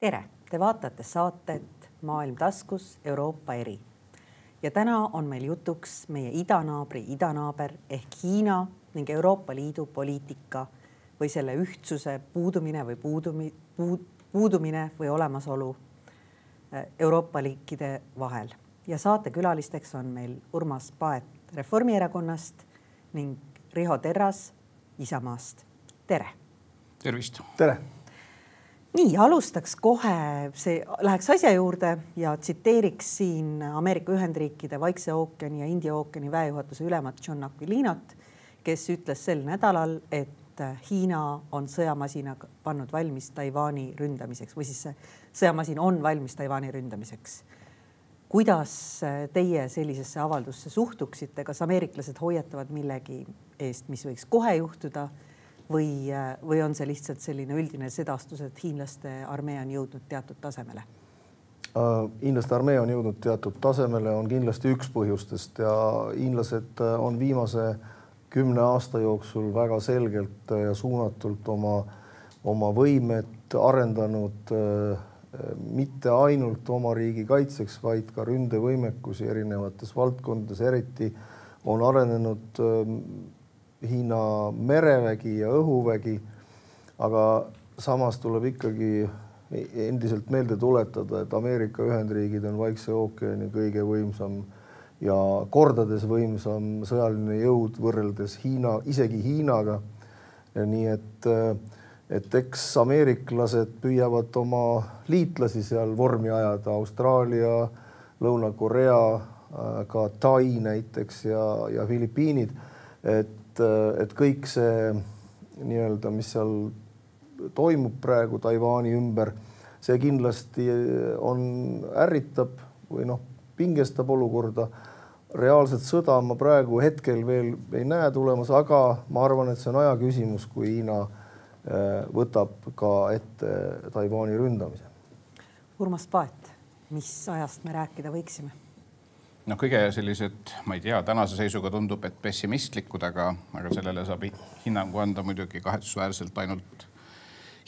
tere, te vaatate saadet Maailm taskus Euroopa eri. ja täna on meil jutuks meie idanaabri idanaaber ehk Hiina ning Euroopa Liidu poliitika või selle ühtsuse puudumine või puudumi, puud, puudumine või olemasolu äh, Euroopa riikide vahel. ja saatekülalisteks on meil Urmas Paet Reformierakonnast ning Riho Terras Isamaast. tere. tervist. tere nii alustaks kohe, see läheks asja juurde ja tsiteeriks siin Ameerika Ühendriikide Vaikse ookeani ja India ookeani väejuhatuse ülemat John Aquilinot, kes ütles sel nädalal, et Hiina on sõjamasina pannud valmis Taiwan'i ründamiseks või siis see sõjamasin on valmis Taiwan'i ründamiseks. kuidas teie sellisesse avaldusse suhtuksite, kas ameeriklased hoiatavad millegi eest, mis võiks kohe juhtuda või, või on see lihtsalt selline üldine sedastus, et hiinlaste armee on jõudnud teatud tasemele? hiinlaste armee on jõudnud teatud tasemele, on kindlasti üks põhjustest ja hiinlased on viimase kümne aasta jooksul väga selgelt ja suunatult oma, oma võimet arendanud mitte ainult oma riigi kaitseks, vaid ka ründevõimekusi erinevates valdkondades, eriti on arenenud Hiina merevägi ja õhuvägi. aga samas tuleb ikkagi endiselt meelde tuletada, et Ameerika Ühendriigid on Vaikse ookeani kõige võimsam ja kordades võimsam sõjaline jõud võrreldes Hiina, isegi Hiinaga. nii et, et eks ameeriklased püüavad oma liitlasi seal vormi ajada, Austraalia, Lõuna-Korea, ka Tai näiteks ja, ja Filipiinid, et et, et kõik see nii-öelda, mis seal toimub praegu Taiwan'i ümber, see kindlasti on, ärritab või noh, pingestab olukorda. reaalset sõda ma praegu hetkel veel ei näe tulemas, aga ma arvan, et see on aja küsimus, kui Hiina äh, võtab ka ette Taiwan'i ründamise. Urmas Paet, mis ajast me rääkida võiksime? Noh, kõige sellised, ma ei tea, tänase seisuga tundub, et pessimistlikud, aga, aga sellele saab hinnangu anda muidugi kahetsusväärselt ainult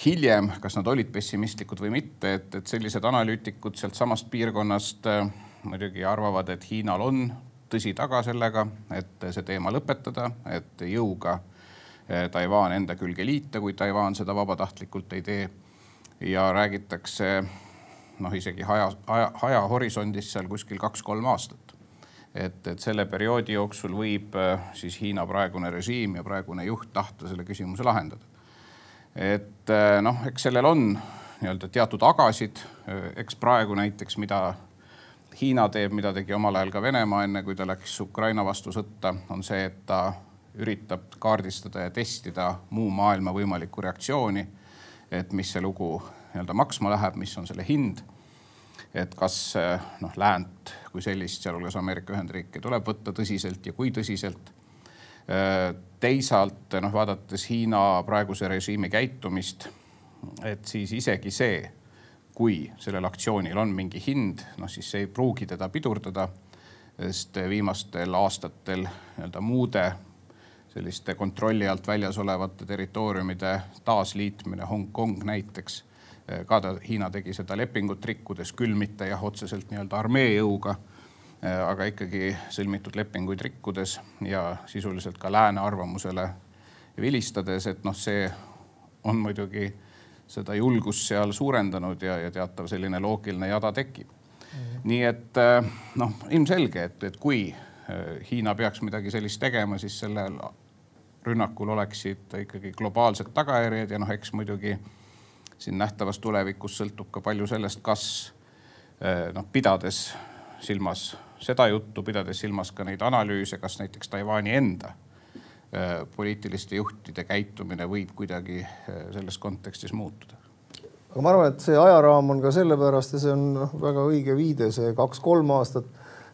hiljem, kas nad olid pessimistlikud või mitte, et, et sellised analüütikud sealtsamast piirkonnast äh, muidugi arvavad, et Hiinal on tõsi taga sellega, et see teema lõpetada, et jõuga äh, Taiwan enda külge liita, kui Taiwan seda vabatahtlikult ei tee. ja räägitakse noh, isegi aja, aja, ajahorisondis seal kuskil kaks-kolm aastat et, et selle perioodi jooksul võib äh, siis Hiina praegune režiim ja praegune juht tahta selle küsimuse lahendada. et äh, noh, eks sellel on nii-öelda teatud agasid, äh, eks praegu näiteks, mida Hiina teeb, mida tegi omal ajal ka Venemaa, enne kui ta läks Ukraina vastu sõtta, on see, et ta üritab kaardistada ja testida muu maailma võimalikku reaktsiooni. et mis see lugu nii-öelda maksma läheb, mis on selle hind et kas noh, läänt kui sellist, sealhulgas Ameerika Ühendriike tuleb võtta tõsiselt ja kui tõsiselt. teisalt noh, vaadates Hiina praeguse režiimi käitumist, et siis isegi see, kui sellel aktsioonil on mingi hind, noh siis see ei pruugi teda pidurdada, sest viimastel aastatel nii-öelda muude selliste kontrolli alt väljas olevate territooriumide taasliitmine, Hongkong näiteks Eh, ka ta, Hiina tegi seda lepingut rikkudes, küll mitte jah, otseselt nii-öelda armee jõuga, eh, aga ikkagi sõlmitud lepinguid rikkudes ja sisuliselt ka lääne arvamusele vilistades, et noh, see on muidugi seda julgust seal suurendanud ja, ja teatav selline loogiline jada tekib. -hmm. nii et eh, noh, ilmselge, et, et kui Hiina peaks midagi sellist tegema, siis sellel rünnakul oleksid ikkagi globaalsed tagajärjed ja noh, eks muidugi siin nähtavas tulevikus sõltub ka palju sellest, kas eh, noh, pidades silmas seda juttu, pidades silmas ka neid analüüse, kas näiteks Taiwan'i enda eh, poliitiliste juhtide käitumine võib kuidagi eh, selles kontekstis muutuda? Aga ma arvan, et see ajaraam on ka sellepärast ja see on noh, väga õige viide, see kaks-kolm aastat,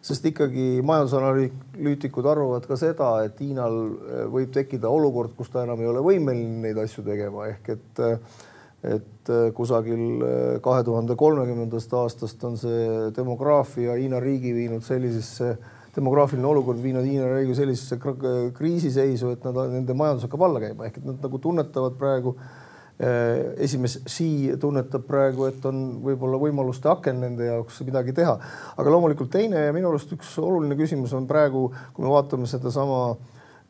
sest ikkagi majandusanalüütikud arvavad ka seda, et Hiinal võib tekkida olukord, kus ta enam ei ole võimeline neid asju tegema, ehk et et äh, kusagil äh, kahe tuhande kolmekümnendast aastast on see demograafia Hiina riigi viinud sellisesse, demograafiline olukord viinud Hiina riigi sellisesse kriisiseisu, et nad, nende majandus hakkab alla käima ehk et nad nagu tunnetavad praegu, esimees Xi tunnetab praegu, et on võib-olla võimaluste aken nende jaoks midagi teha. aga loomulikult teine ja minu arust üks oluline küsimus on praegu, kui me vaatame sedasama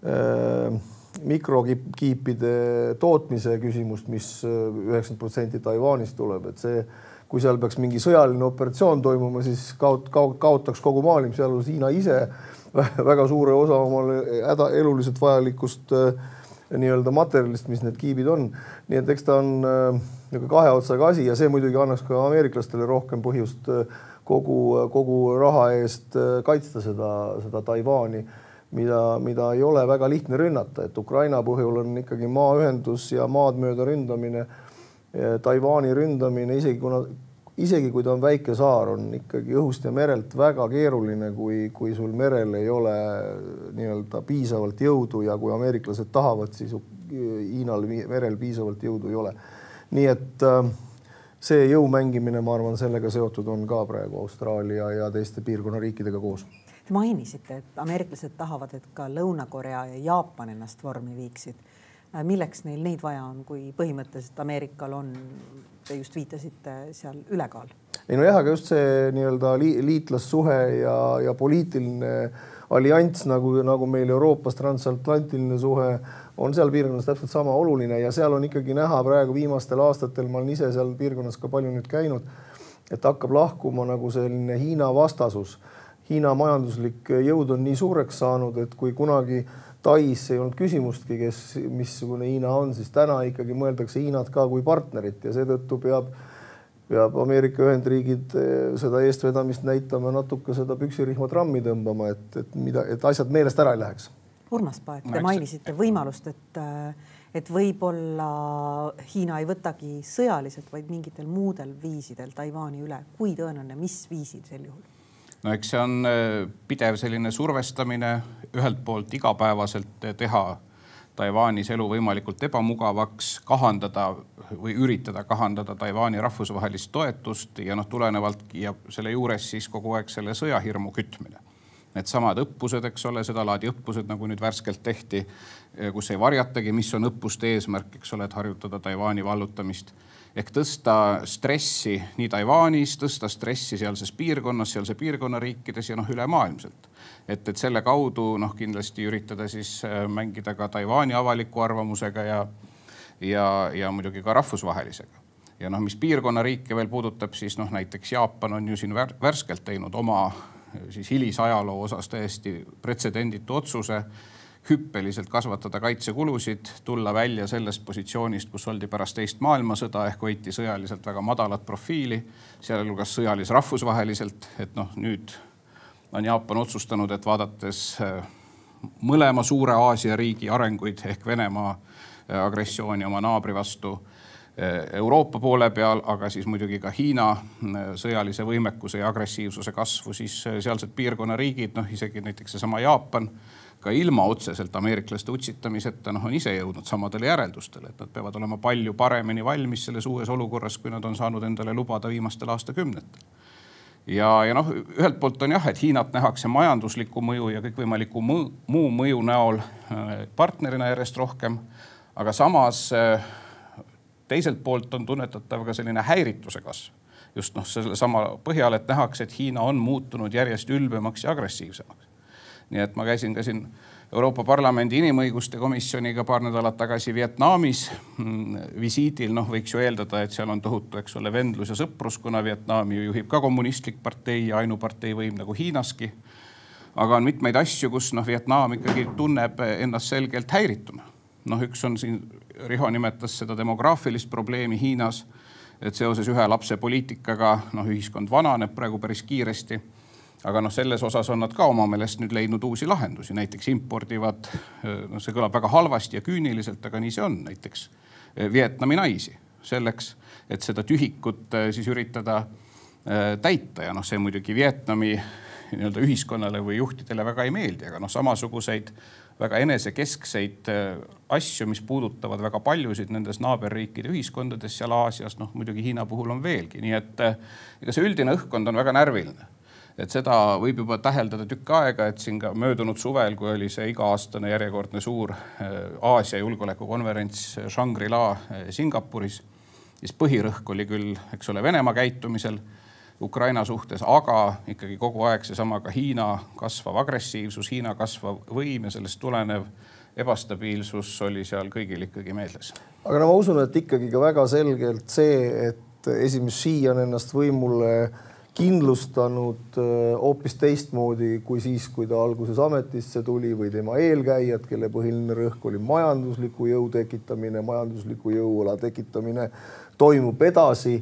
äh, mikrokiipide tootmise küsimust mis, mis üheksakümmend protsenti Taiwanist tuleb, et see kui seal peaks mingi sõjaline operatsioon toimuma, siis kaot-, kaot-, kaotaks kogu maailm, sealhulgas Hiina ise väga suure osa omale häda, eluliselt vajalikust äh, nii-öelda materjalist, mis need kiibid on. nii et eks ta on äh, niisugune kahe otsaga asi ja see muidugi annaks ka ameeriklastele rohkem põhjust äh, kogu, kogu raha eest äh, kaitsta seda, seda Taiwan'i, mida, mida ei ole väga lihtne rünnata, et Ukraina põhjul on ikkagi maaühendus ja maad mööda ründamine Taiwan'i ründamine, isegi kuna, isegi kui ta on väike saar, on ikkagi õhust ja merelt väga keeruline, kui, kui sul merel ei ole nii-öelda piisavalt jõudu ja kui ameeriklased tahavad, siis Hiinal merel piisavalt jõudu ei ole. nii et äh, see jõu mängimine, ma arvan, sellega seotud on ka praegu Austraalia ja teiste piirkonna riikidega koos. Te mainisite, et ameeriklased tahavad, et ka Lõuna-Korea ja Jaapan ennast vormi viiksid Äh, milleks neil neid vaja on, kui põhimõtteliselt Ameerikal on, te just viitasite seal ülekaal? ei nojah, aga just see nii-öelda liitlassuhe ja, ja poliitiline allianss nagu, nagu meil Euroopas transatlantiline suhe on seal piirkonnas täpselt sama oluline ja seal on ikkagi näha praegu viimastel aastatel, ma olen ise seal piirkonnas ka palju nüüd käinud, et hakkab lahkuma nagu selline Hiina vastasus. Hiina majanduslik jõud on nii suureks saanud, et kui kunagi äh, Tais ei olnud küsimustki, kes, missugune Hiina on, siis täna ikkagi mõeldakse Hiinat ka kui partnerit ja seetõttu peab, peab Ameerika Ühendriigid eh, seda eestvedamist näitama, natuke seda püksirihma trammi tõmbama, et, et mida, et asjad meelest ära ei läheks. Urmas Paet, te mainisite võimalust, et, et võib-olla Hiina ei võtagi sõjaliselt, vaid mingitel muudel viisidel Taiwan'i üle. kui tõenäoline, mis viisil sel juhul? No eks see on äh, pidev selline survestamine ühelt poolt igapäevaselt teha Taiwanis elu võimalikult ebamugavaks, kahandada või üritada kahandada Taiwan'i rahvusvahelist toetust ja noh, tulenevalt ja selle juures siis kogu aeg selle sõjahirmu kütmine. Needsamad õppused, eks ole, sedalaadi õppused, nagu nüüd värskelt tehti, kus ei varjatagi, mis on õppuste eesmärk, eks ole, et harjutada Taiwan'i vallutamist ehk tõsta stressi nii Taiwanis, tõsta stressi sealses piirkonnas, sealse piirkonna riikides ja noh, ülemaailmselt. et, et selle kaudu noh, kindlasti üritada siis äh, mängida ka Taiwan'i avaliku arvamusega ja, ja, ja muidugi ka rahvusvahelisega. ja noh, mis piirkonna riike veel puudutab, siis noh, näiteks Jaapan on ju siin värskelt teinud oma siis hilisajaloo osas täiesti pretsedenditu otsuse hüppeliselt kasvatada kaitsekulusid, tulla välja sellest positsioonist, kus oldi pärast teist maailmasõda ehk hoiti sõjaliselt väga madalat profiili, sealhulgas sõjalis rahvusvaheliselt, et noh, nüüd on Jaapan otsustanud, et vaadates äh, mõlema suure Aasia riigi arenguid ehk Venemaa äh, agressiooni oma naabri vastu äh, Euroopa poole peal, aga siis muidugi ka Hiina sõjalise võimekuse ja agressiivsuse kasvu, siis sealsed piirkonna riigid, noh isegi näiteks seesama Jaapan ka ilma otseselt ameeriklaste utsitamiseta, noh, on ise jõudnud samadele järeldustele, et nad peavad olema palju paremini valmis selles uues olukorras, kui nad on saanud endale lubada viimastel aastakümnetel. ja, ja noh, ühelt poolt on jah, et Hiinat nähakse majandusliku mõju ja kõikvõimaliku muu mõju näol äh, partnerina järjest rohkem. aga samas äh, teiselt poolt on tunnetatav ka selline häirituse kasv just noh, sellesama põhjal, et nähakse, et Hiina on muutunud järjest ülbemaks ja agressiivsemaks nii et ma käisin ka siin Euroopa Parlamendi inimõiguste komisjoniga paar nädalat tagasi Vietnamis mm, visiidil, noh, võiks ju eeldada, et seal on tohutu, eks ole, vendlus ja sõprus, kuna Vietnami juhib ka kommunistlik partei ja ainupartei võim nagu Hiinaski. aga on mitmeid asju, kus noh, Vietnam ikkagi tunneb ennast selgelt häirituna. noh, üks on siin, Riho nimetas seda demograafilist probleemi Hiinas, et seoses ühe lapse poliitikaga noh, ühiskond vananeb praegu päris kiiresti aga noh, selles osas on nad ka oma meelest nüüd leidnud uusi lahendusi, näiteks impordivad, noh, see kõlab väga halvasti ja küüniliselt, aga nii see on, näiteks Vietnami naisi selleks, et seda tühikut siis üritada täita. Ja noh, see muidugi Vietnami nii-öelda ühiskonnale või juhtidele väga ei meeldi, aga noh, samasuguseid väga enesekeskseid asju, mis puudutavad väga paljusid nendes naaberriikide ühiskondades seal Aasias, noh muidugi Hiina puhul on veelgi, nii et ega see üldine õhkkond on väga närviline et seda võib juba täheldada tükk aega, et siin ka möödunud suvel, kui oli see iga-aastane järjekordne suur Aasia julgeolekukonverents Shangri-La Singapuris, siis põhirõhk oli küll, eks ole, Venemaa käitumisel Ukraina suhtes, aga ikkagi kogu aeg seesama ka Hiina kasvav agressiivsus, Hiina kasvav võim ja sellest tulenev ebastabiilsus oli seal kõigil ikkagi meeles. aga no ma usun, et ikkagi ka väga selgelt see, et esimees Xi on ennast võimule kindlustanud äh, hoopis teistmoodi kui siis, kui ta alguses ametisse tuli või tema eelkäijad, kelle põhiline rõhk oli majandusliku jõu tekitamine, majandusliku jõuala tekitamine toimub edasi.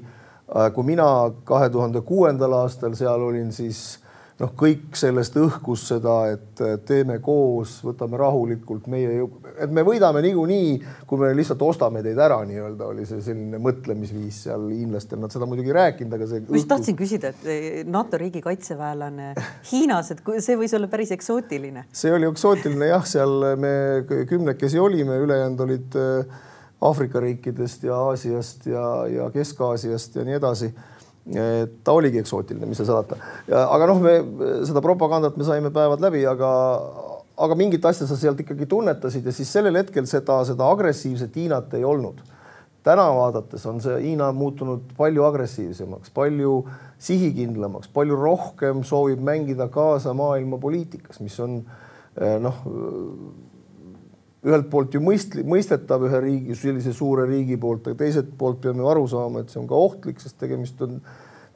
Äh, kui mina kahe tuhande kuuendal aastal seal olin, siis noh, kõik sellest õhkus seda, et teeme koos, võtame rahulikult meie, et me võidame niikuinii, kui me lihtsalt ostame teid ära, nii-öelda oli see selline mõtlemisviis seal hiinlastel, nad seda muidugi ei rääkinud, aga see. ma just tahtsin küsida, et eh, NATO riigi kaitseväelane Hiinas, et see võis olla päris eksootiline. see oli eksootiline jah, seal me kümnekesi olime, ülejäänud olid äh, Aafrika riikidest ja Aasiast ja, ja Kesk-Aasiast ja nii edasi. Ta oligi eksootiline, mis seal salata. aga noh, me seda propagandat me saime päevad läbi, aga, aga mingit asja sa sealt ikkagi tunnetasid ja siis sellel hetkel seda, seda agressiivset Hiinat ei olnud. täna vaadates on see Hiina muutunud palju agressiivsemaks, palju sihikindlamaks, palju rohkem soovib mängida kaasa maailma poliitikas, mis on noh ühelt poolt ju mõist-, mõistetav ühe riigi, sellise suure riigi poolt, aga teiselt poolt peame aru saama, et see on ka ohtlik, sest tegemist on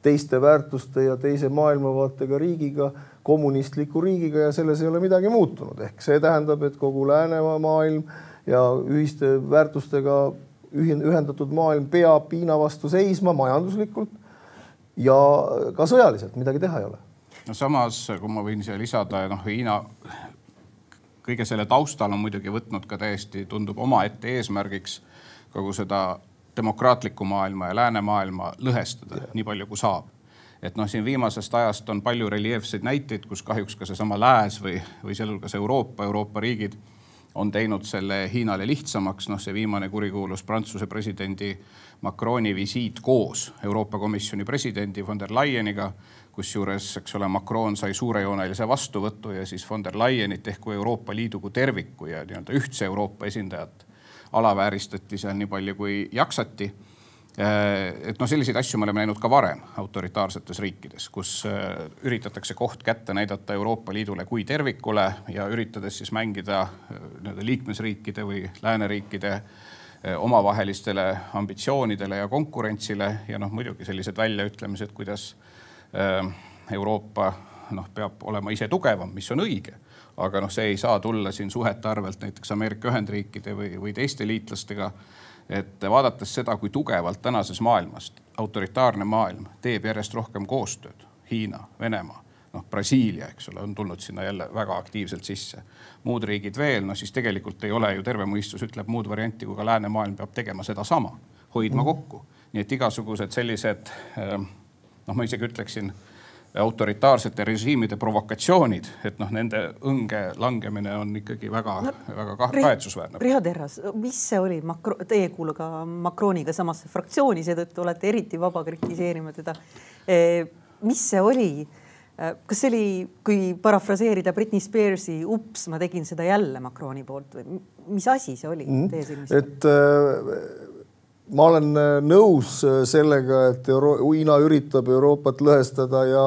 teiste väärtuste ja teise maailmavaatega riigiga, kommunistliku riigiga ja selles ei ole midagi muutunud. ehk see tähendab, et kogu läänemaailm ja ühiste väärtustega ühendatud maailm peab Hiina vastu seisma majanduslikult ja ka sõjaliselt, midagi teha ei ole no samas, kui ma võin siia lisada, noh, Hiina kõige selle taustal on muidugi võtnud ka täiesti, tundub omaette eesmärgiks kogu seda demokraatlikku maailma ja läänemaailma lõhestada yeah. nii palju kui saab. et noh, siin viimasest ajast on palju reljeefseid näiteid, kus kahjuks ka seesama lääs või, või sealhulgas Euroopa, Euroopa riigid on teinud selle Hiinale lihtsamaks, noh, see viimane kurikuulus Prantsuse presidendi Macroni visiit koos Euroopa Komisjoni presidendi von der Leyeniga kusjuures, eks ole, Macron sai suurejoonelise vastuvõtu ja siis von der Leyenit ehk kui Euroopa Liidu kui terviku ja nii-öelda ühtse Euroopa esindajat alavääristati seal nii palju, kui jaksati. Et noh, selliseid asju me oleme näinud ka varem autoritaarsetes riikides, kus äh, üritatakse koht kätte näidata Euroopa Liidule kui tervikule ja üritades siis mängida äh, nii-öelda liikmesriikide või lääneriikide äh, omavahelistele ambitsioonidele ja konkurentsile ja noh, muidugi sellised väljaütlemised, kuidas Euroopa noh, peab olema ise tugevam, mis on õige, aga noh, see ei saa tulla siin suhete arvelt näiteks Ameerika Ühendriikide või, või teiste liitlastega. Et vaadates seda, kui tugevalt tänases maailmas autoritaarne maailm teeb järjest rohkem koostööd, Hiina, Venemaa, noh, Brasiilia, eks ole, on tulnud sinna jälle väga aktiivselt sisse. muud riigid veel, noh siis tegelikult ei ole ju terve mõistus ütleb muud varianti, kui ka läänemaailm peab tegema sedasama, hoidma mm. kokku. nii et igasugused sellised äh, noh, ma isegi ütleksin autoritaarsete režiimide provokatsioonid, et noh, nende õnge langemine on ikkagi väga-väga no, kahetsusväärne. Riho Terras, mis see oli, teie ei kuulu ka Macroniga samasse fraktsiooni, seetõttu olete eriti vaba kritiseerima teda. E, mis see oli? E, kas see oli, kui parafraseerida Britney Spearsi ups, ma tegin seda jälle Macroni poolt või mis asi see oli mm -hmm. teie silmis? et äh, ma olen äh, nõus äh, sellega, et Euro Hiina üritab Euroopat lõhestada ja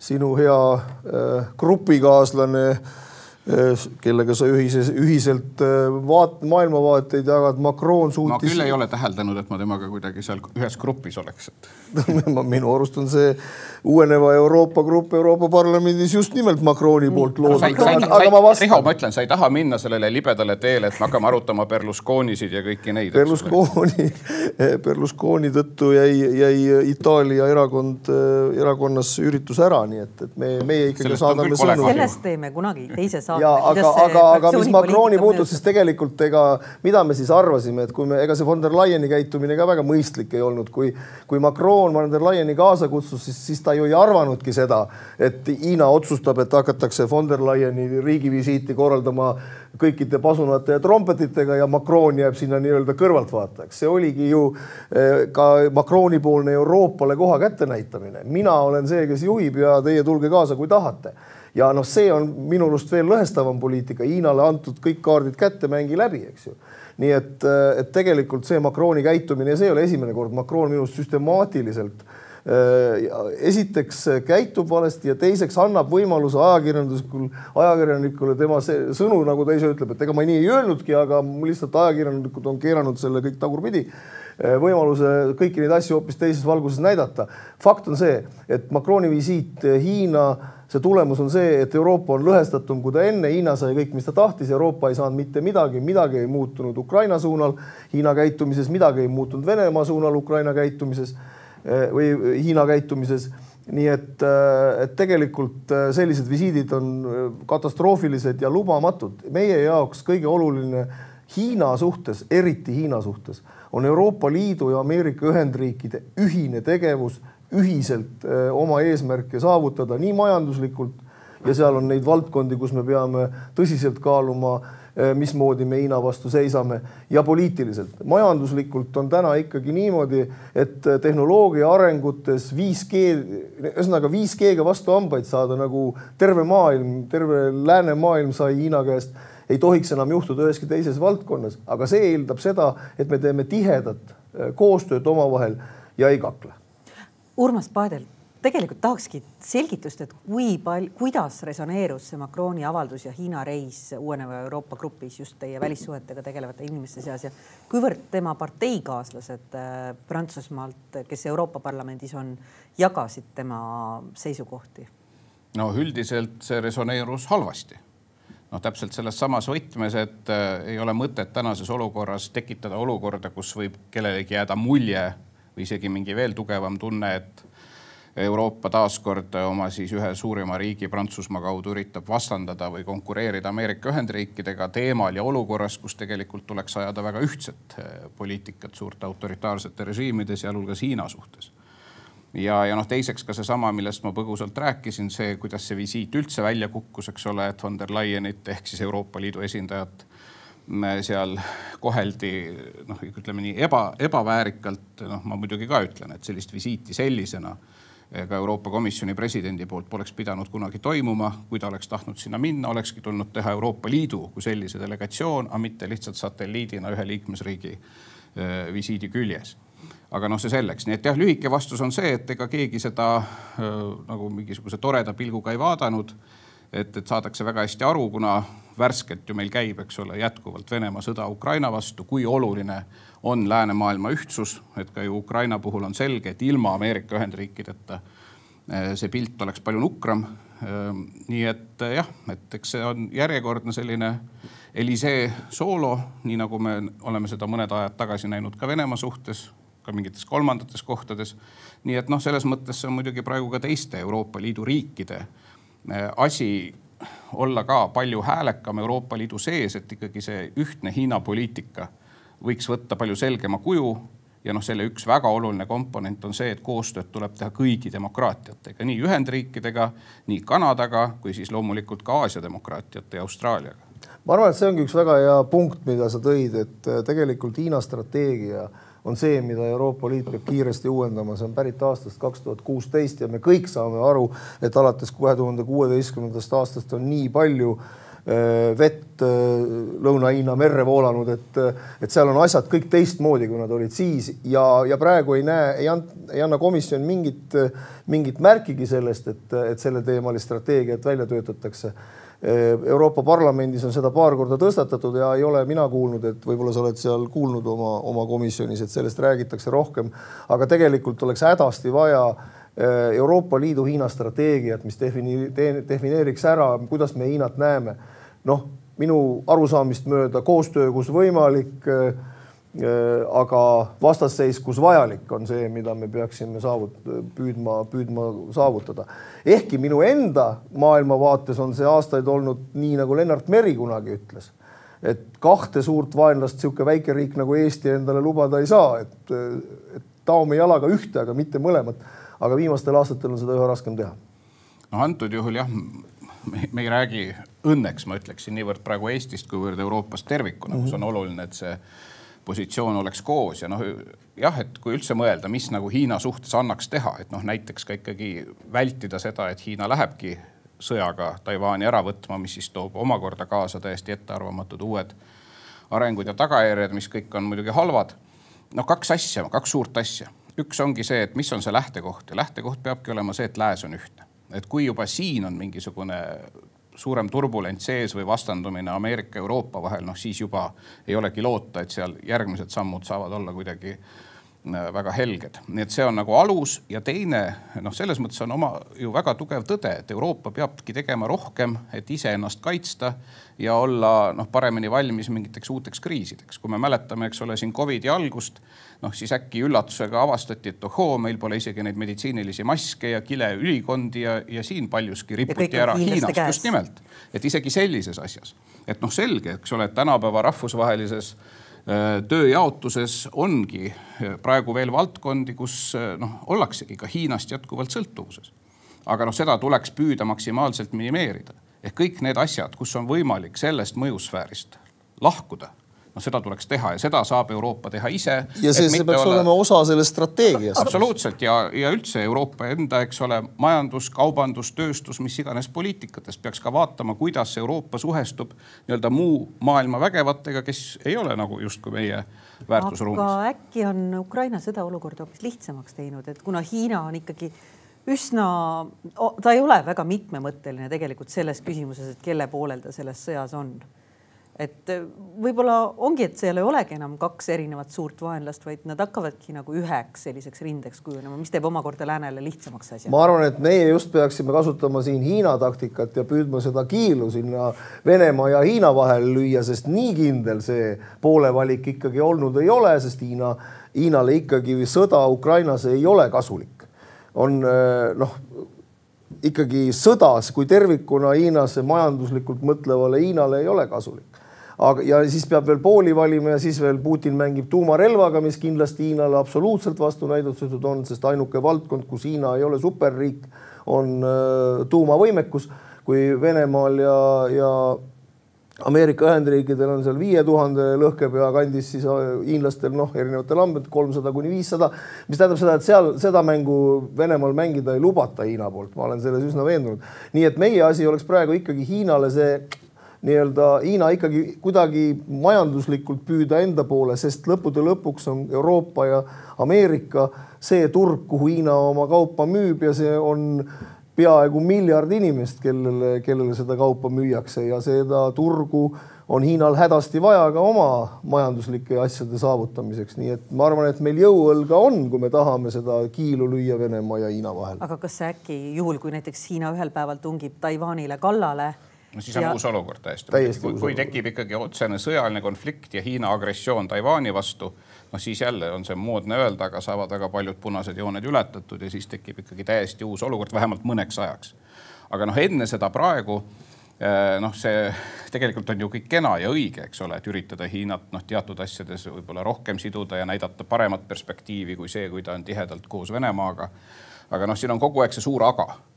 sinu hea äh, grupikaaslane äh, kellega sa ühises, ühiselt äh, vaat-, maailmavaateid jagad, Macron suutis. ma küll ei ole täheldanud, et ma temaga kuidagi seal ühes grupis oleks, et minu arust on see uueneva Euroopa grupp Euroopa Parlamendis just nimelt Macroni poolt loodud no,. aga ma vastan. Riho, ma ütlen, sa ei taha minna sellele libedale teele, et me hakkame arutama Berlusconisid ja kõiki neid. Berlusconi, Berlusconi tõttu jäi, jäi Itaalia erakond, erakonnas üritus ära, nii et, et me, meie ikkagi sellest saadame sõnumi. sellest teeme kunagi teises saata. ja aga, aga, aga mis Macroni puutub, siis tegelikult ega mida me siis arvasime, et kui me, ega see von der Leyeni käitumine ka väga mõistlik ei olnud, kui, kui Macron von der Leyeni kaasa kutsus, siis, siis ta ju ei arvanudki seda, et Hiina otsustab, et hakatakse von der Leyeni riigivisiiti korraldama kõikide pasunate ja trompetitega ja Macron jääb sinna nii-öelda kõrvaltvaatajaks. see oligi ju eh, ka Macroni poolne Euroopale koha kätte näitamine. mina olen see, kes juhib ja teie tulge kaasa, kui tahate ja noh, see on minu arust veel lõhestavam poliitika, Hiinale antud kõik kaardid kätte, mängi läbi, eks ju. Nii et, et tegelikult see Macroni käitumine see ei ole esimene kord, Macron minu arust süstemaatiliselt äh, esiteks käitub valesti ja teiseks annab võimaluse ajakirjanduslikul, ajakirjanikule tema sõnu, nagu ta ise ütleb, et ega ma nii ei öelnudki, aga lihtsalt ajakirjanikud on keeranud selle kõik tagurpidi äh, võimaluse kõiki neid asju hoopis teises valguses näidata. fakt on see, et Macroni visiit Hiina see tulemus on see, et Euroopa on lõhestatum kui ta enne, Hiina sai kõik, mis ta tahtis, Euroopa ei saanud mitte midagi, midagi ei muutunud Ukraina suunal, Hiina käitumises, midagi ei muutunud Venemaa suunal Ukraina käitumises eh, või Hiina käitumises nii et, eh, et tegelikult eh, sellised visiidid on katastroofilised ja lubamatud. meie jaoks kõige oluline Hiina suhtes, eriti Hiina suhtes, on Euroopa Liidu ja Ameerika Ühendriikide ühine tegevus ühiselt eh, oma eesmärke saavutada nii majanduslikult ja seal on neid valdkondi, kus me peame tõsiselt kaaluma, eh, mismoodi me Hiina vastu seisame. Ja poliitiliselt. majanduslikult on täna ikkagi niimoodi, et tehnoloogia arengutes 5G, ühesõnaga 5G-ga vastu hambaid saada, nagu terve maailm, terve läänemaailm sai Hiina käest ei tohiks enam juhtuda üheski teises valdkonnas, aga see eeldab seda, et me teeme tihedat koostööd omavahel ja ei kakle Urmas Paedel, tegelikult tahakski selgitust, et kui palju, kuidas resoneerus see Macroni avaldus ja Hiina reis uueneva Euroopa grupis just teie välissuhetega tegelevate inimeste seas ja kuivõrd tema parteikaaslased äh, Prantsusmaalt, kes Euroopa Parlamendis on, jagasid tema seisukohti? no üldiselt see resoneerus halvasti noh, täpselt selles samas võtmes, et äh, ei ole mõtet tänases olukorras tekitada olukorda, kus võib kellelegi jääda mulje või isegi mingi veel tugevam tunne, et Euroopa taaskord oma siis ühe suurima riigi Prantsusmaa kaudu üritab vastandada või konkureerida Ameerika Ühendriikidega teemal ja olukorras, kus tegelikult tuleks ajada väga ühtset eh, poliitikat suurte autoritaarsete režiimide, sealhulgas Hiina suhtes. ja, ja noh, teiseks ka seesama, millest ma põgusalt rääkisin, see, kuidas see visiit üldse välja kukkus, eks ole, et von der Leyenit ehk siis Euroopa Liidu esindajat seal koheldi noh, ütleme nii eba, ebaväärikalt, noh, ma muidugi ka ütlen, et sellist visiiti sellisena ka Euroopa Komisjoni presidendi poolt poleks pidanud kunagi toimuma. kui ta oleks tahtnud sinna minna, olekski tulnud teha Euroopa Liidu kui sellise delegatsioon, aga mitte lihtsalt satelliidina ühe liikmesriigi äh, visiidi küljes aga noh, see selleks, nii et jah, lühike vastus on see, et ega keegi seda äh, nagu mingisuguse toreda pilguga ei vaadanud et, et saadakse väga hästi aru, kuna värskelt ju meil käib, eks ole, jätkuvalt Venemaa sõda Ukraina vastu, kui oluline on läänemaailma ühtsus, et ka ju Ukraina puhul on selge, et ilma Ameerika Ühendriikideta eh, see pilt oleks palju nukram. Eh, nii et eh, jah, et eks see on järjekordne selline Elisee soolo, nii nagu me oleme seda mõned ajad tagasi näinud ka Venemaa suhtes, ka mingites kolmandates kohtades. nii et noh, selles mõttes see on muidugi praegu ka teiste Euroopa Liidu riikide Äh, asi olla ka palju häälekam Euroopa Liidu sees, et ikkagi see ühtne Hiina poliitika võiks võtta palju selgema kuju. ja noh, selle üks väga oluline komponent on see, et koostööd tuleb teha kõigi demokraatiatega, nii Ühendriikidega, nii Kanadaga kui siis loomulikult ka Aasia demokraatiate ja Austraaliaga. ma arvan, et see ongi üks väga hea punkt, mida sa tõid, et äh, tegelikult Hiina strateegia on see, mida Euroopa Liit peab kiiresti uuendama, see on pärit aastast kaks tuhat kuusteist ja me kõik saame aru, et alates kahe tuhande kuueteistkümnendast aastast on nii palju äh, vett äh, Lõuna-Hiina merre voolanud, et, et seal on asjad kõik teistmoodi, kui nad olid siis. Ja, ja praegu ei näe, ei ant-, ei anna komisjon mingit, mingit märkigi sellest, et, et selleteemalist strateegiat välja töötatakse Euroopa Parlamendis on seda paar korda tõstatatud ja ei ole mina kuulnud, et võib-olla sa oled seal kuulnud oma, oma komisjonis, et sellest räägitakse rohkem. aga tegelikult oleks hädasti vaja eh, Euroopa Liidu Hiina strateegiat, mis defini-, defineeriks ära, kuidas me Hiinat näeme. noh, minu arusaamist mööda koostöö, kus võimalik, eh, aga vastasseis, kus vajalik, on see, mida me peaksime saavut-, püüdma, püüdma saavutada. ehkki minu enda maailmavaates on see aastaid olnud nii, nagu Lennart Meri kunagi ütles et kahte suurt vaenlast niisugune väike riik nagu Eesti endale lubada ei saa, et, et taome jalaga ühte, aga mitte mõlemat. aga viimastel aastatel on seda üha raskem teha. no antud juhul jah, me ei räägi õnneks, ma ütleksin niivõrd praegu Eestist, kuivõrd Euroopast tervikuna mm, -hmm. kus on oluline, et see positsioon oleks koos ja noh, jah, et kui üldse mõelda, mis nagu Hiina suhtes annaks teha, et noh, näiteks ka ikkagi vältida seda, et Hiina lähebki sõjaga Taiwan'i ära võtma, mis siis toob omakorda kaasa täiesti ettearvamatud uued arengud ja tagajärjed, mis kõik on muidugi halvad. noh, kaks asja, kaks suurt asja. üks ongi see, et mis on see lähtekoht ja lähtekoht peabki olema see, et lääs on ühtne. et kui juba siin on mingisugune suurem turbulents sees või vastandumine Ameerika, Euroopa vahel, noh siis juba ei olegi loota, et seal järgmised sammud saavad olla kuidagi Äh, väga helged, nii et see on nagu alus ja teine noh, selles mõttes on oma ju väga tugev tõde, et Euroopa peabki tegema rohkem, et iseennast kaitsta ja olla noh, paremini valmis mingiteks uuteks kriisideks. kui me mäletame, eks ole, siin Covidi algust, noh siis äkki üllatusega avastati, et ohoo, meil pole isegi neid meditsiinilisi maske ja kileülikondi ja, ja siin paljuski riputi ära Hiinast käes. just nimelt, et isegi sellises asjas, et noh, selge, eks ole, tänapäeva rahvusvahelises Äh, tööjaotuses ongi äh, praegu veel valdkondi, kus äh, noh, ollaksegi ka Hiinast jätkuvalt sõltuvuses. aga noh, seda tuleks püüda maksimaalselt minimeerida ehk kõik need asjad, kus on võimalik sellest mõjusfäärist lahkuda no seda tuleks teha ja seda saab Euroopa teha ise. ja see, see peaks olla... olema osa sellest strateegiast. absoluutselt ja, ja üldse Euroopa enda, eks ole, majandus, kaubandus, tööstus, mis iganes poliitikatest peaks ka vaatama, kuidas Euroopa suhestub nii-öelda muu maailma vägevatega, kes ei ole nagu justkui meie väärtusruumis. aga äkki on Ukraina sõda olukorda hoopis lihtsamaks teinud, et kuna Hiina on ikkagi üsna, ta ei ole väga mitmemõtteline tegelikult selles küsimuses, et kelle poolel ta selles sõjas on et äh, võib-olla ongi, et seal ei olegi enam kaks erinevat suurt vaenlast, vaid nad hakkavadki nagu üheks selliseks rindeks kujunema, mis teeb omakorda läänele lihtsamaks asja. ma arvan, et meie just peaksime kasutama siin Hiina taktikat ja püüdma seda kiilu sinna Venemaa ja Hiina vahele lüüa, sest nii kindel see poolevalik ikkagi olnud ei ole, sest Hiina, Hiinale ikkagi sõda Ukrainas ei ole kasulik. on äh, noh ikkagi sõdas kui tervikuna Hiinasse majanduslikult mõtlevale Hiinale ei ole kasulik aga, ja siis peab veel pooli valima ja siis veel Putin mängib tuumarelvaga, mis kindlasti Hiinale absoluutselt vastunäidustatud on, sest ainuke valdkond, kus Hiina ei ole superriik, on äh, tuumavõimekus, kui Venemaal ja, ja Ameerika Ühendriikidel on seal viie tuhande lõhkepea kandis, siis äh, hiinlastel noh, erinevatel andmetel kolmsada kuni viissada, mis tähendab seda, et seal seda mängu Venemaal mängida ei lubata Hiina poolt, ma olen selles üsna veendunud. nii et meie asi oleks praegu ikkagi Hiinale see nii-öelda Hiina ikkagi kuidagi majanduslikult püüda enda poole, sest lõppude lõpuks on Euroopa ja Ameerika see turg, kuhu Hiina oma kaupa müüb ja see on peaaegu miljard inimest, kellele, kellele seda kaupa müüakse ja seda turgu on Hiinal hädasti vaja ka oma majanduslike asjade saavutamiseks, nii et ma arvan, et meil jõuõlga on, kui me tahame seda kiilu lüüa Venemaa ja Hiina vahel. aga kas äkki juhul, kui näiteks Hiina ühel päeval tungib Taiwanile kallale no siis on ja... uus olukord täiesti. kui, kui tekib ikkagi otsene sõjaline konflikt ja Hiina agressioon Taiwan'i vastu, noh siis jälle on see moodne öelda, aga saavad väga paljud punased jooned ületatud ja siis tekib ikkagi täiesti uus olukord, vähemalt mõneks ajaks. aga noh, enne seda praegu eh, noh, see tegelikult on ju kõik kena ja õige, eks ole, et üritada Hiinat noh, teatud asjades võib-olla rohkem siduda ja näidata paremat perspektiivi kui see, kui ta on tihedalt koos Venemaaga. aga noh, siin on kogu aeg see suur aga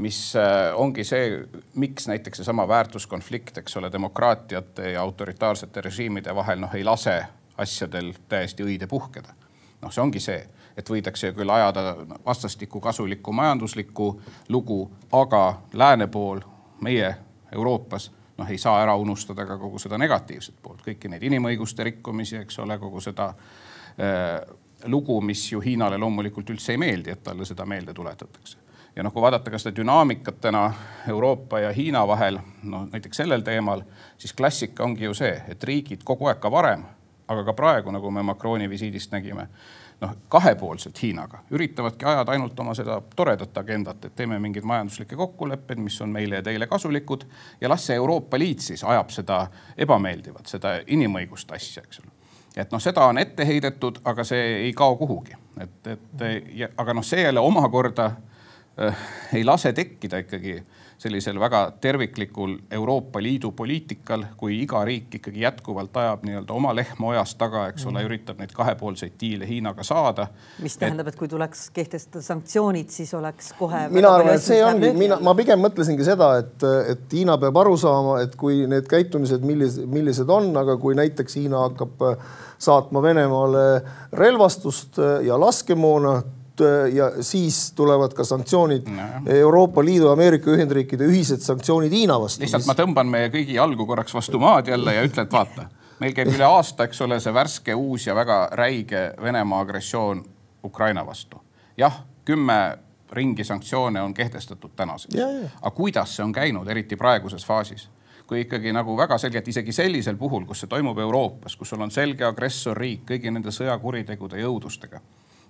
mis äh, ongi see, miks näiteks seesama väärtuskonflikt, eks ole, demokraatiate ja autoritaarsete režiimide vahel noh, ei lase asjadel täiesti õide puhkeda. noh, see ongi see, et võidakse küll ajada vastastikku kasulikku majanduslikku lugu, aga lääne pool, meie Euroopas noh, ei saa ära unustada ka kogu seda negatiivset poolt, kõiki neid inimõiguste rikkumisi, eks ole, kogu seda äh, lugu, mis ju Hiinale loomulikult üldse ei meeldi, et talle seda meelde tuletatakse ja noh, kui vaadata ka seda dünaamikat täna Euroopa ja Hiina vahel, noh näiteks sellel teemal, siis klassika ongi ju see, et riigid kogu aeg ka varem, aga ka praegu, nagu me Macroni visiidist nägime, noh, kahepoolselt Hiinaga. Üritavadki ajada ainult oma seda toredat agendat, et teeme mingeid majanduslikke kokkuleppeid, mis on meile ja teile kasulikud ja las see Euroopa Liit siis ajab seda ebameeldivat, seda inimõiguste asja, eks ole. Et noh, seda on ette heidetud, aga see ei kao kuhugi, et, et ja, aga noh, see jälle omakorda äh, ei lase tekkida ikkagi äh, sellisel väga terviklikul Euroopa Liidu poliitikal, kui iga riik ikkagi jätkuvalt ajab nii-öelda oma lehma ojas taga, eks ole, mhm. üritab neid kahepoolseid diile Hiinaga saada. mis tähendab, et kui tuleks kehtestada sanktsioonid, siis oleks kohe. mina arvan, et see ongi, mina, ma pigem mõtlesingi seda, et, et Hiina peab aru saama, et kui need käitumised, millised, millised on, aga kui näiteks Hiina hakkab saatma Venemaale relvastust ja laskemoona Äh, ja siis tulevad ka sanktsioonid no. Euroopa Liidu ja Ameerika Ühendriikide ühised sanktsioonid Hiina vastu. lihtsalt ma tõmban meie kõigi jalgu korraks vastu maad jälle ja ütlen, et vaata, meil käib üle aasta, eks ole, see värske, uus ja väga räige Venemaa agressioon Ukraina vastu. jah, kümme ringi sanktsioone on kehtestatud tänaseks. aga kuidas see on käinud, eriti praeguses faasis? kui ikkagi nagu väga selgelt, isegi sellisel puhul, kus see toimub Euroopas, kus sul on selge agressorriik kõigi nende sõjakuritegude ja õudustega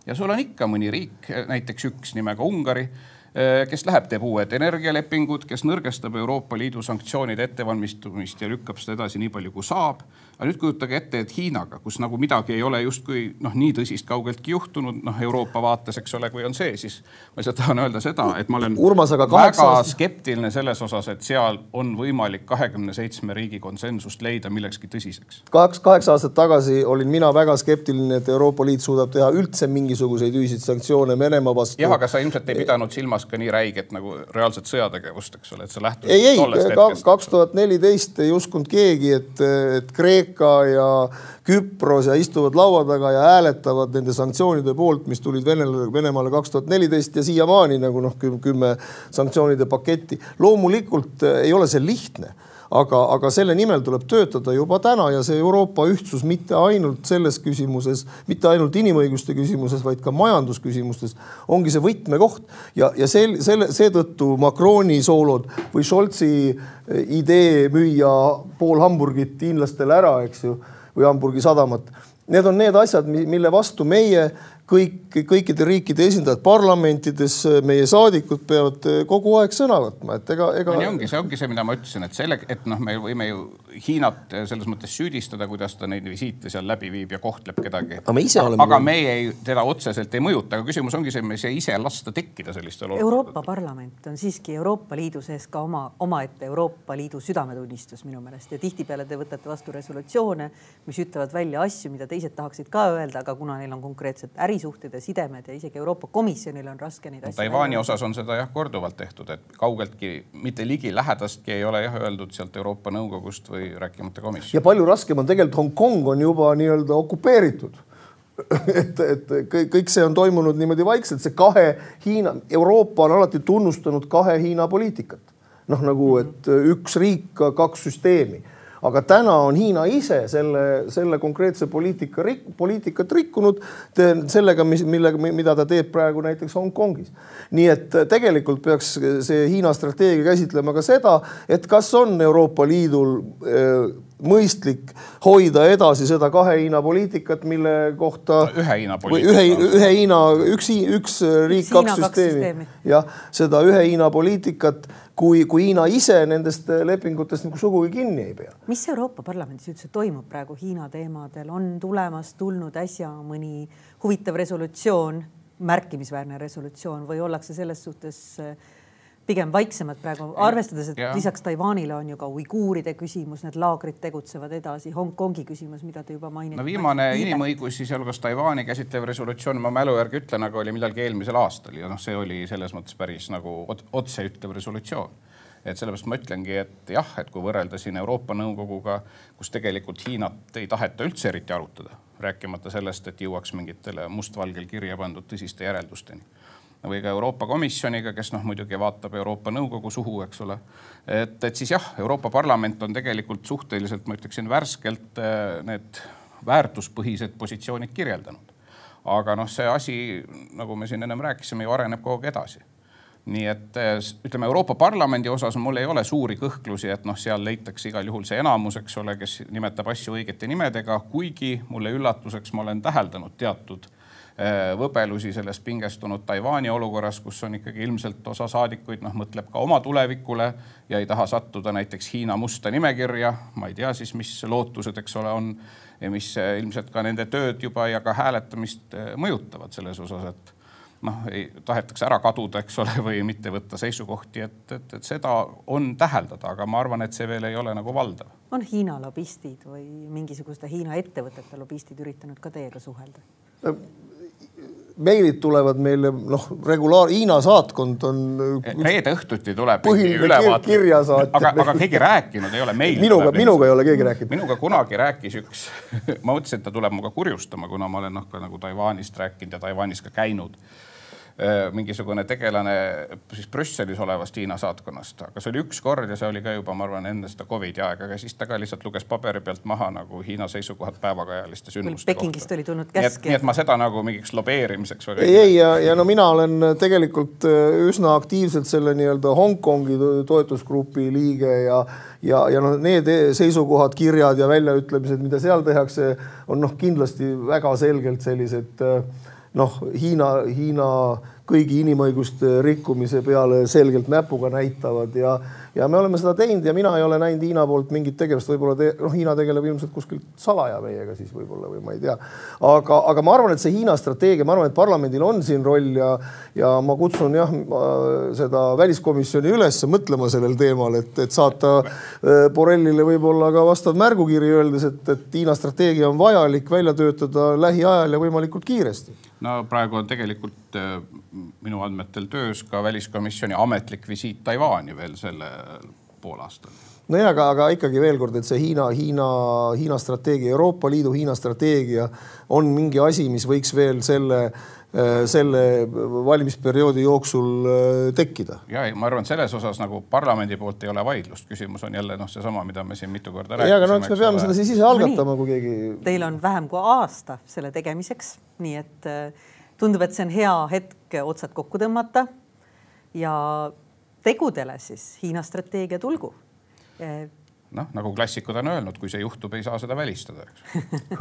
ja sul on ikka mõni riik, näiteks üks nimega Ungari, eh, kes läheb, teeb uued energialepingud, kes nõrgestab Euroopa Liidu sanktsioonide ettevalmistumist ja lükkab seda edasi nii palju, kui saab aga nüüd kujutage ette, et Hiinaga, kus nagu midagi ei ole justkui noh, nii tõsist kaugeltki juhtunud, noh Euroopa vaates, eks ole, kui on see, siis ma lihtsalt tahan öelda seda, et ma olen Urmas, väga aastat... skeptiline selles osas, et seal on võimalik kahekümne seitsme riigi konsensust leida millekski tõsiseks. kaks, kaheksa aastat tagasi olin mina väga skeptiline, et Euroopa Liit suudab teha üldse mingisuguseid ühiseid sanktsioone Venemaa vastu. jah, aga sa ilmselt ei pidanud silmas ka nii räiget nagu reaalset sõjategevust, eks ole, et sa lähtusid. ei, ei, kaks tuhat neliteist ei uskunud keegi, et, et Kreeka Kreeka ja Küpros ja istuvad laua taga ja hääletavad nende sanktsioonide poolt, mis tulid Venele, Venemaale kaks tuhat neliteist ja siiamaani nagu noh, kümme sanktsioonide paketti. loomulikult eh, ei ole see lihtne aga, aga selle nimel tuleb töötada juba täna ja see Euroopa ühtsus mitte ainult selles küsimuses, mitte ainult inimõiguste küsimuses, vaid ka majandusküsimustes ongi see võtmekoht ja, ja sel, selle, seetõttu Macroni soolod või Scholzi eh, idee müüa pool Hamburgit hiinlastele ära, eks ju, või Hamburgi sadamat. Need on need asjad, mille vastu meie kõik, kõikide riikide esindajad parlamentides, meie saadikud peavad kogu aeg sõna võtma, et ega, ega. nii ongi, see ongi see, mida ma ütlesin, et selle, et noh, me võime ju Hiinat selles mõttes süüdistada, kuidas ta neid visiite seal läbi viib ja kohtleb kedagi. aga me ise oleme. aga meie ei, teda otseselt ei mõjuta, aga küsimus ongi see, me ei saa ise lasta tekkida sellistel olukordadel. Euroopa Parlament on siiski Euroopa Liidu sees ka oma, omaette Euroopa Liidu südametunnistus minu meelest ja tihtipeale te võtate vastu resolutsioone, mis ütlevad välja asju, mida teised tahaksid ka öelda, aga kuna neil on konkreetselt äri ärisuhted ja sidemed ja isegi Euroopa Komisjonil on raske neid asju. Taiwan'i osas on seda jah korduvalt tehtud, et kaugeltki mitte ligilähedastki ei ole jah öeldud sealt Euroopa Nõukogust või rääkimata komisjonist. ja palju raskem on tegelikult Hongkong on juba nii-öelda okupeeritud et, et kõik, kõik see on toimunud niimoodi vaikselt, see kahe Hiina, Euroopa on alati tunnustanud kahe Hiina poliitikat. noh, nagu, et üks riik, kaks süsteemi aga täna on Hiina ise selle, selle konkreetse poliitika rik,, poliitikat rikkunud sellega, mis, millega, mida ta teeb praegu näiteks Hongkongis. nii et tegelikult peaks see Hiina strateegia käsitlema ka seda, et kas on Euroopa Liidul äh, mõistlik hoida edasi seda kahe Hiina poliitikat, mille kohta. ühe Hiina poliitika. ühe, ühe Hiina, üks, üks riik, kaks süsteemi. jah, seda ühe Hiina poliitikat, kui, kui Hiina ise nendest lepingutest nagu sugugi kinni ei pea. mis Euroopa Parlamendis üldse toimub praegu Hiina teemadel, on tulemas, tulnud äsja mõni huvitav resolutsioon, märkimisväärne resolutsioon või ollakse selles suhtes äh, pigem vaiksemad praegu, arvestades, et ja. lisaks Taiwanile on ju ka uiguuride küsimus, need laagrid tegutsevad edasi, Hongkongi küsimus, mida te juba mainisite. no viimane inimõigusi, sealhulgas Taiwan'i käsitlev resolutsioon, ma mälu järgi ütlen, aga oli millalgi eelmisel aastal ja noh, see oli selles mõttes päris nagu otseütlev resolutsioon et sellepärast ma ütlengi, et jah, et kui võrrelda siin Euroopa Nõukoguga, kus tegelikult Hiinat ei taheta üldse eriti arutada, rääkimata sellest, et jõuaks mingitele mustvalgel kirja pandud tõsiste järeldusteni või ka Euroopa Komisjoniga, kes noh, muidugi vaatab Euroopa Nõukogu suhu, eks ole. et, et siis jah, Euroopa Parlament on tegelikult suhteliselt, ma ütleksin värskelt eh, need väärtuspõhised positsioonid kirjeldanud. aga noh, see asi, nagu me siin ennem rääkisime, ju areneb kogu aeg edasi nii et eh, ütleme, Euroopa Parlamendi osas mul ei ole suuri kõhklusi, et noh, seal leitakse igal juhul see enamus, eks ole, kes nimetab asju õigete nimedega, kuigi mulle üllatuseks ma olen täheldanud teatud võbelusi sellest pingestunud Taiwan'i olukorras, kus on ikkagi ilmselt osa saadikuid noh, mõtleb ka oma tulevikule ja ei taha sattuda näiteks Hiina musta nimekirja. ma ei tea siis, mis lootused, eks ole, on ja mis ilmselt ka nende tööd juba ja ka hääletamist mõjutavad selles osas, et noh, tahetakse ära kaduda, eks ole, või mitte võtta seisukohti, et, et, et seda on täheldada, aga ma arvan, et see veel ei ole nagu valdav. on Hiina lobistid või mingisuguste Hiina ettevõtete lobistid üritanud ka teiega suhelda? Meilid tulevad meile noh, regulaar, Hiina saatkond on. reede õhtuti tuleb. põhiline kirjasaatja. aga, aga keegi rääkinud ei ole meil. minuga, minuga ei ole keegi rääkinud. minuga kunagi rääkis üks ma mõtlesin, et ta tuleb minuga kurjustama, kuna ma olen noh, ka nagu Taiwanist rääkinud ja Taiwanis ka käinud mingisugune tegelane siis Brüsselis olevast Hiina saatkonnast, aga see oli üks kord ja see oli ka juba, ma arvan, enne seda Covidi aega, aga siis ta ka lihtsalt luges paberi pealt maha nagu Hiina seisukohad päevakajaliste sündmuste Pekingist kohta. oli tulnud käsk. nii et ma seda nagu mingiks lobeerimiseks väga ei, ei ja, ja no mina olen tegelikult äh, üsna aktiivselt selle nii-öelda Hongkongi toetusgrupi liige ja ja, ja noh, need seisukohad, kirjad ja väljaütlemised, mida seal tehakse, on noh, kindlasti väga selgelt sellised äh, noh, Hiina, Hiina kõigi inimõiguste rikkumise peale selgelt näpuga näitavad ja, ja me oleme seda teinud ja mina ei ole näinud Hiina poolt mingit tegevust, võib-olla te, noh, Hiina tegeleb ilmselt kuskilt salaja meiega siis võib-olla või ma ei tea. aga, aga ma arvan, et see Hiina strateegia, ma arvan, et parlamendil on siin roll ja, ja ma kutsun jah seda väliskomisjoni üles mõtlema sellel teemal, et, et saata äh, Borrellile võib-olla ka vastav märgukiri, öeldes, et, et Hiina strateegia on vajalik välja töötada lähiajal ja võimalikult kiiresti no praegu on tegelikult äh, minu andmetel töös ka väliskomisjoni ametlik visiit Taiwan'i veel sellel poolaastal. nojah, aga, aga ikkagi veel kord, et see Hiina, Hiina, Hiina strateegia, Euroopa Liidu Hiina strateegia on mingi asi, mis võiks veel selle äh, selle valimisperioodi jooksul äh, tekkida. ja ei, ma arvan, selles osas nagu parlamendi poolt ei ole vaidlust, küsimus on jälle noh, seesama, mida me siin mitu korda rääkisime. ja, aga no eks me peame seda siis ise algatama no,, kui keegi. Teil on vähem kui aasta selle tegemiseks, nii et äh, tundub, et see on hea hetk otsad kokku tõmmata. Ja tegudele siis Hiina strateegia tulgu. noh, nagu klassikud on öelnud, kui see juhtub, ei saa seda välistada, eks.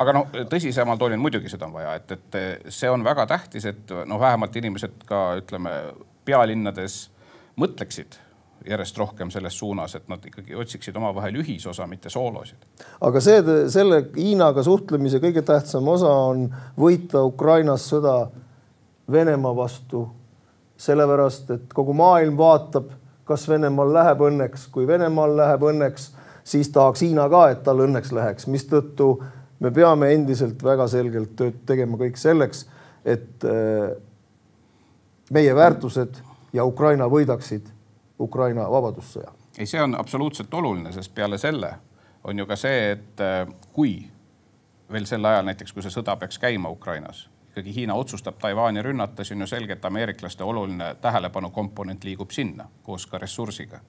Aga noh, tõsisemal toonil muidugi seda on vaja, et, et see on väga tähtis, et noh, vähemalt inimesed ka ütleme pealinnades mõtleksid järjest rohkem selles suunas, et nad ikkagi otsiksid omavahel ühisosa, mitte soolosid. aga see, selle Hiinaga suhtlemise kõige tähtsam osa on võita Ukrainas sõda Venemaa vastu. sellepärast, et kogu maailm vaatab, kas Venemaal läheb õnneks, kui Venemaal läheb õnneks, siis tahaks Hiina ka, et tal õnneks läheks, mistõttu me peame endiselt väga selgelt tööd tegema kõik selleks, et äh, meie väärtused ja Ukraina võidaksid Ukraina vabadussõja. ei, see on absoluutselt oluline, sest peale selle on ju ka see, et äh, kui veel sel ajal näiteks, kui see sõda peaks käima Ukrainas, ikkagi Hiina otsustab Taiwan'i rünnata, siis on ju selge, et ameeriklaste oluline tähelepanu komponent liigub sinna koos ka ressursiga.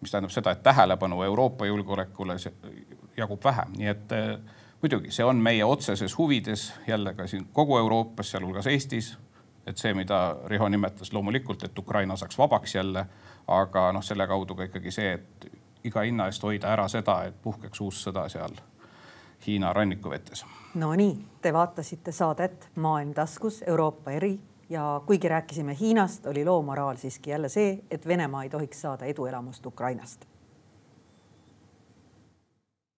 mis tähendab seda, et tähelepanu Euroopa julgeolekule jagub vähem, nii et äh, muidugi see on meie otseses huvides jälle ka siin kogu Euroopas, sealhulgas Eestis. et see, mida Riho nimetas loomulikult, et Ukraina saaks vabaks jälle aga noh, selle kaudu ka ikkagi see, et iga hinna eest hoida ära seda, et puhkeks uus sõda seal Hiina rannikuvetes. Nonii, te vaatasite saadet Maailm taskus, Euroopa eri ja kuigi rääkisime Hiinast, oli loo moraal siiski jälle see, et Venemaa ei tohiks saada eduelamust Ukrainast